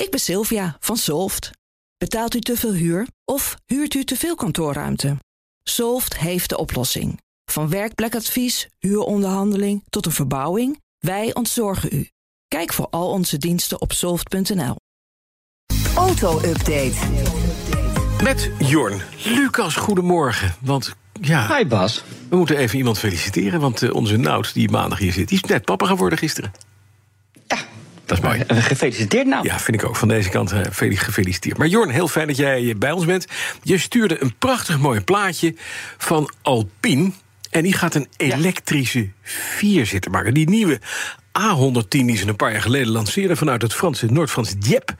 Ik ben Sylvia van Solft. Betaalt u te veel huur of huurt u te veel kantoorruimte? Solft heeft de oplossing. Van werkplekadvies, huuronderhandeling tot een verbouwing, wij ontzorgen u. Kijk voor al onze diensten op soft.nl. Auto-update. Met Jorn. Lucas, goedemorgen. Want ja, Hi Bas. we moeten even iemand feliciteren. Want eh, onze Nout, die maandag hier zit, die is net papa geworden gisteren. Dat is mooi. eh, gefeliciteerd nou. Ja, vind ik ook. Van deze kant eh, gefeliciteerd. Maar Jorn, heel fijn dat jij eh, bij ons bent. Je stuurde een prachtig mooi plaatje van Alpine. En die gaat een elektrische vierzitter maken. Die nieuwe A110 die ze een paar jaar geleden lanceerden... vanuit het Franse, Noord-Franse Dieppe.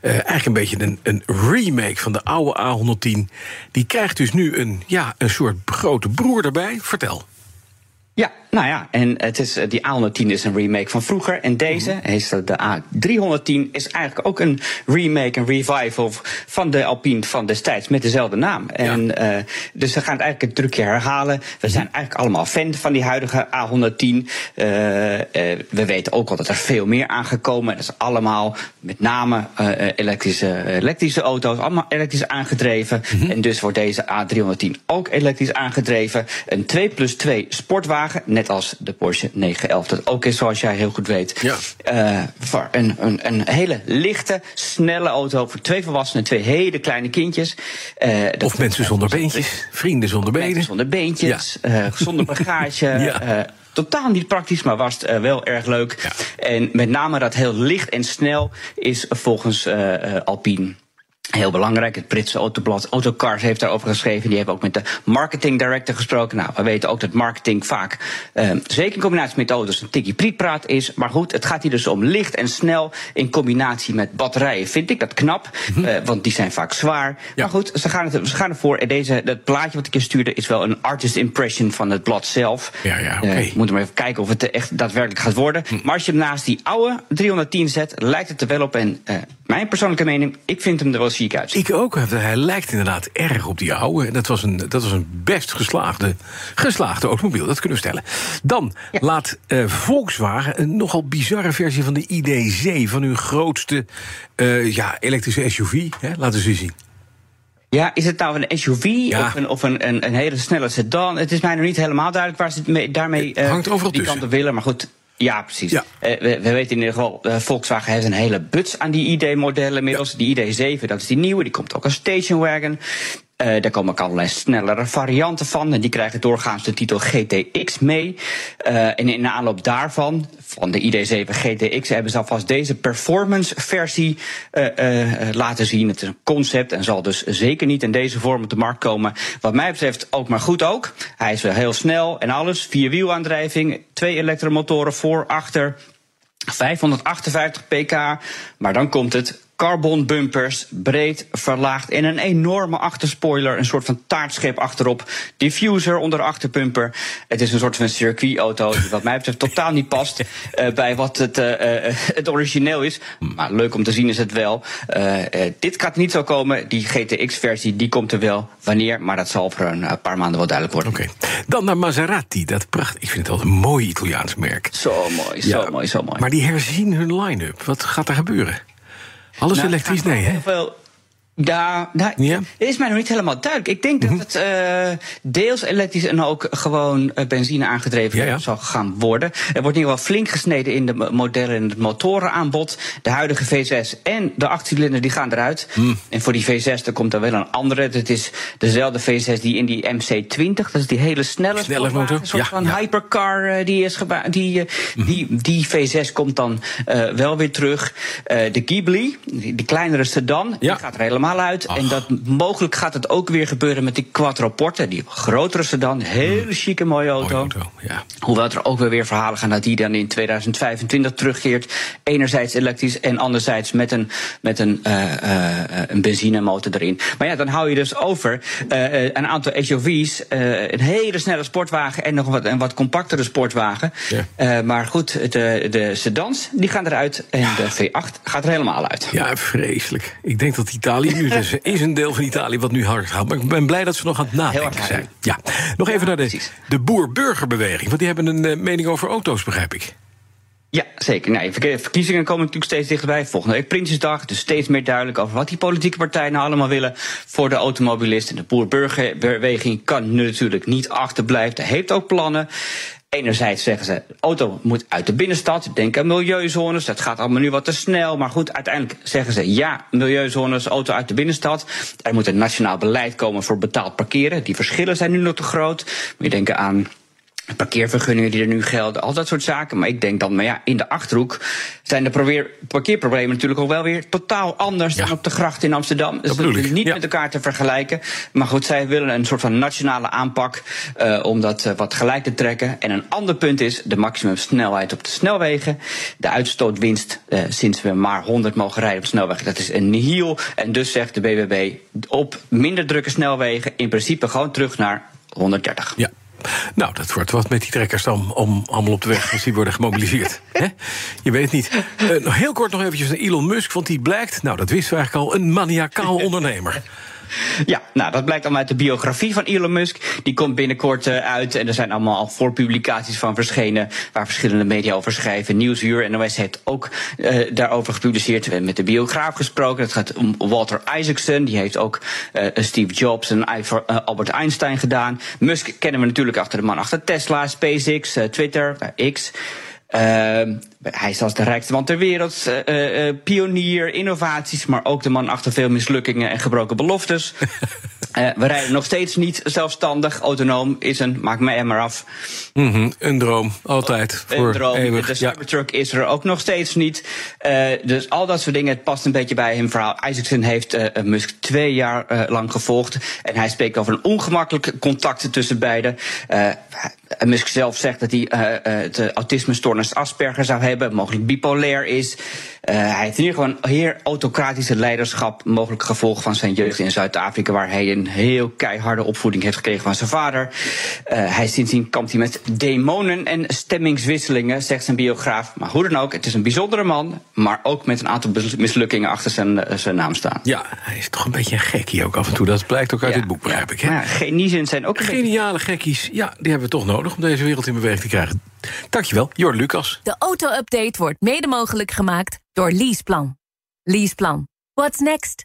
Eh, eigenlijk een beetje een, een remake van de oude A110. Die krijgt dus nu een, ja, een soort grote broer erbij. Vertel. Ja, nou ja, en het is, eh, die A110 is een remake van vroeger. En deze, Mhm. is de A310, is eigenlijk ook een remake, een revival van de Alpine van destijds met dezelfde naam. En, eh, dus ze gaan het eigenlijk een trucje herhalen. We zijn eigenlijk allemaal fan van die huidige A110. Eh, eh, we weten ook al dat er veel meer aangekomen. Dat is allemaal met name eh, eh, elektrische, elektrische auto's, allemaal elektrisch aangedreven. En dus wordt deze A310 ook elektrisch aangedreven. Een 2 plus 2 sportwagen, net als de Porsche 911. Dat ook is, zoals jij heel goed weet. Ja. Eh, voor een, een, een hele lichte, snelle auto voor twee volwassenen en twee hele kleine kindjes. Eh, Of mensen zonder beentjes, vrienden zonder Mensen benen. zonder beentjes, eh, zonder bagage. Ja. totaal niet praktisch, maar was het wel erg leuk. Ja. En met name dat heel licht en snel is volgens Alpine. Heel belangrijk. Het Britse autoblad Autocars heeft daarover geschreven. Die hebben ook met de marketing director gesproken. Nou, we weten ook dat marketing vaak, eh, zeker in combinatie met auto's, een tikkie prietpraat is. Maar goed, het gaat hier dus om licht en snel in combinatie met batterijen. Vind ik dat knap, eh, want die zijn vaak zwaar. Mhm. Ja. Maar goed, ze gaan, het, ze gaan ervoor. En deze, dat plaatje wat ik je stuurde is wel een artist impression van het blad zelf. Ja, ja, oké. Eh, moet maar even kijken of het echt daadwerkelijk gaat worden. Hm. Maar als je hem naast die oude 310 zet, lijkt het er wel op. En eh, mijn persoonlijke mening, ik vind hem er wel chic uitzien. Ik ook. Hij lijkt inderdaad erg op die oude. Dat was een, dat was een best geslaagde, geslaagde automobiel, dat kunnen we stellen. Dan laat eh, Volkswagen een nogal bizarre versie van de ID.7... van hun grootste eh, ja, elektrische SUV. Hè? Laten ze zien. Ja, is het nou een SUV Ja. of, een, of een, een, een hele snelle sedan? Het is mij nog niet helemaal duidelijk waar ze het mee, daarmee eh, hangt overal die kant op willen. Maar goed, ja, precies. Ja. Eh, we, we weten in ieder geval, eh, Volkswagen heeft een hele buts aan die ID-modellen inmiddels. Die ID7, dat is die nieuwe, die komt ook als stationwagen. Eh daar komen ook allerlei snellere varianten van. En die krijgen doorgaans de titel GTX mee. Eh, en in de aanloop daarvan, van de ID7 GTX, hebben ze alvast deze performance-versie eh, eh, laten zien. Het is een concept en zal dus zeker niet in deze vorm op de markt komen. Wat mij betreft ook maar goed ook. Hij is wel heel snel en alles. Vierwielaandrijving, twee elektromotoren voor, achter. 558 pk, maar dan komt het. Carbon bumpers, breed, verlaagd en een enorme achterspoiler. Een soort van taartschep achterop. Diffuser onder de achterbumper. Het is een soort van circuitauto die wat mij betreft totaal niet past eh, bij wat het, eh, eh, het origineel is. Maar leuk om te zien is het wel. Dit gaat niet zo komen. Die GTX-versie die komt er wel. Wanneer? Maar dat zal over een paar maanden wel duidelijk worden. Oké. Dan naar Maserati. Dat pracht, ik vind het wel een mooi Italiaans merk. Zo mooi, zo Ja, mooi, zo mooi. Maar die herzien hun line-up. Wat gaat er gebeuren? Alles Nou, elektrisch? Nee, hè? heel veel- Ja, nou, Ja? het is mij nog niet helemaal duidelijk. Ik denk Mhm. dat het eh, deels elektrisch en ook gewoon eh, benzine aangedreven Ja, ja. zal gaan worden. Er wordt in ieder geval flink gesneden in de mo- modellen en het motorenaanbod. De huidige V6 en de achtcilinder die gaan eruit. Hmm. En voor die V6 er komt er wel een andere. Het is dezelfde V6 die in die MC20, dat is die hele snelle, motor. Een soort van. Mhm. hypercar eh, die is gebouwd. Die, eh, die, die V6 komt dan wel weer terug. De Ghibli, die, die kleinere sedan, die gaat er helemaal uit. Ach. En dat mogelijk gaat het ook weer gebeuren met die Quattroporte, die grotere sedan. Hele chique mooie auto. Mooie auto, ja. Hoewel er ook weer weer verhalen gaan dat die dan in 2025 terugkeert. Enerzijds elektrisch en anderzijds met een, met een, eh, eh, een benzinemotor erin. Maar ja, dan hou je dus over eh, een aantal SUV's, een hele snelle sportwagen en nog wat, een wat compactere sportwagen. Ja. Maar goed, de, de sedans die gaan eruit en de V8 gaat er helemaal uit. Ja, vreselijk. Ik denk dat Italië nu is, een deel van Italië wat nu hard gaat. Maar ik ben blij dat ze nog aan het nadenken zijn. Ja. Nog even naar de, de boer-burgerbeweging. Want die hebben een eh, mening over auto's, begrijp ik. Ja, zeker. Nee, verkiezingen komen natuurlijk steeds dichterbij. Volgende week Prinsjesdag. Dus steeds meer duidelijk over wat die politieke partijen nou allemaal willen voor de automobilist. En de boer-burgerbeweging kan natuurlijk niet achterblijven. Heeft ook plannen. Enerzijds zeggen ze, auto moet uit de binnenstad. Denk aan milieuzones, dat gaat allemaal nu wat te snel. Maar goed, uiteindelijk zeggen ze, ja, milieuzones, auto uit de binnenstad. Er moet een nationaal beleid komen voor betaald parkeren. Die verschillen zijn nu nog te groot. Moet je denken aan parkeervergunningen die er nu gelden, al dat soort zaken. Maar ik denk dan, maar ja, in de achterhoek zijn de parkeerproblemen natuurlijk ook wel weer totaal anders dan op de gracht in Amsterdam. Dus dat is niet met elkaar te vergelijken. Maar goed, zij willen een soort van nationale aanpak uh, om dat uh, wat gelijk te trekken. En een ander punt is de maximumsnelheid op de snelwegen. De uitstootwinst uh, sinds we maar 100 mogen rijden op snelwegen, dat is een nihil. En dus zegt de BBB op minder drukke snelwegen in principe gewoon terug naar 130. Ja. Nou, dat wordt wat met die trekkers dan om, allemaal op de weg als die worden gemobiliseerd. Je weet het niet. Uh, heel kort nog eventjes naar Elon Musk, want die blijkt, nou dat wisten we eigenlijk al, een maniacaal ondernemer. Ja, nou, dat blijkt allemaal uit de biografie van Elon Musk. Die komt binnenkort uh, uit en er zijn allemaal al voorpublicaties van verschenen... waar verschillende media over schrijven. Nieuwsuur, NOS heeft ook uh, daarover gepubliceerd. We hebben met de biograaf gesproken. Het gaat om Walter Isaacson. Die heeft ook uh, Steve Jobs en Albert Einstein gedaan. Musk kennen we natuurlijk achter de man achter Tesla, SpaceX, Twitter, X... Uh, hij is als de rijkste man ter wereld, uh, uh, pionier, innovaties, maar ook de man achter veel mislukkingen en gebroken beloftes. we rijden nog steeds niet zelfstandig, autonoom is een, maak mij er maar af. Mm -hmm, een droom, altijd. Een droom. Eeuwig, de Cybertruck ja. is er ook nog steeds niet. dus al dat soort dingen, het past een beetje bij hem verhaal. Isaacson heeft Musk twee jaar lang gevolgd en hij spreekt over een ongemakkelijk contact tussen beiden. Musk zelf zegt dat hij het autisme-stoornis Asperger zou hebben, mogelijk bipolair is. Uh, hij heeft in ieder geval een heer autocratische leiderschap, mogelijk gevolg van zijn jeugd in Zuid-Afrika, waar hij een heel keiharde opvoeding heeft gekregen van zijn vader. Uh, hij sindsdien kampt hij met demonen en stemmingswisselingen, zegt zijn biograaf. Maar hoe dan ook, het is een bijzondere man, maar ook met een aantal mislukkingen achter zijn, uh, zijn naam staan. Ja, hij is toch een beetje een gekkie ook af en toe. Dat blijkt ook uit ja, dit boek, begrijp ik. Hè? Maar geniezen zijn ook Geniale gekkies, ja, die hebben we toch nodig om deze wereld in beweging te krijgen. Dankjewel, Jor Lucas. De auto-update wordt mede mogelijk gemaakt door Leaseplan. Leaseplan. What's next?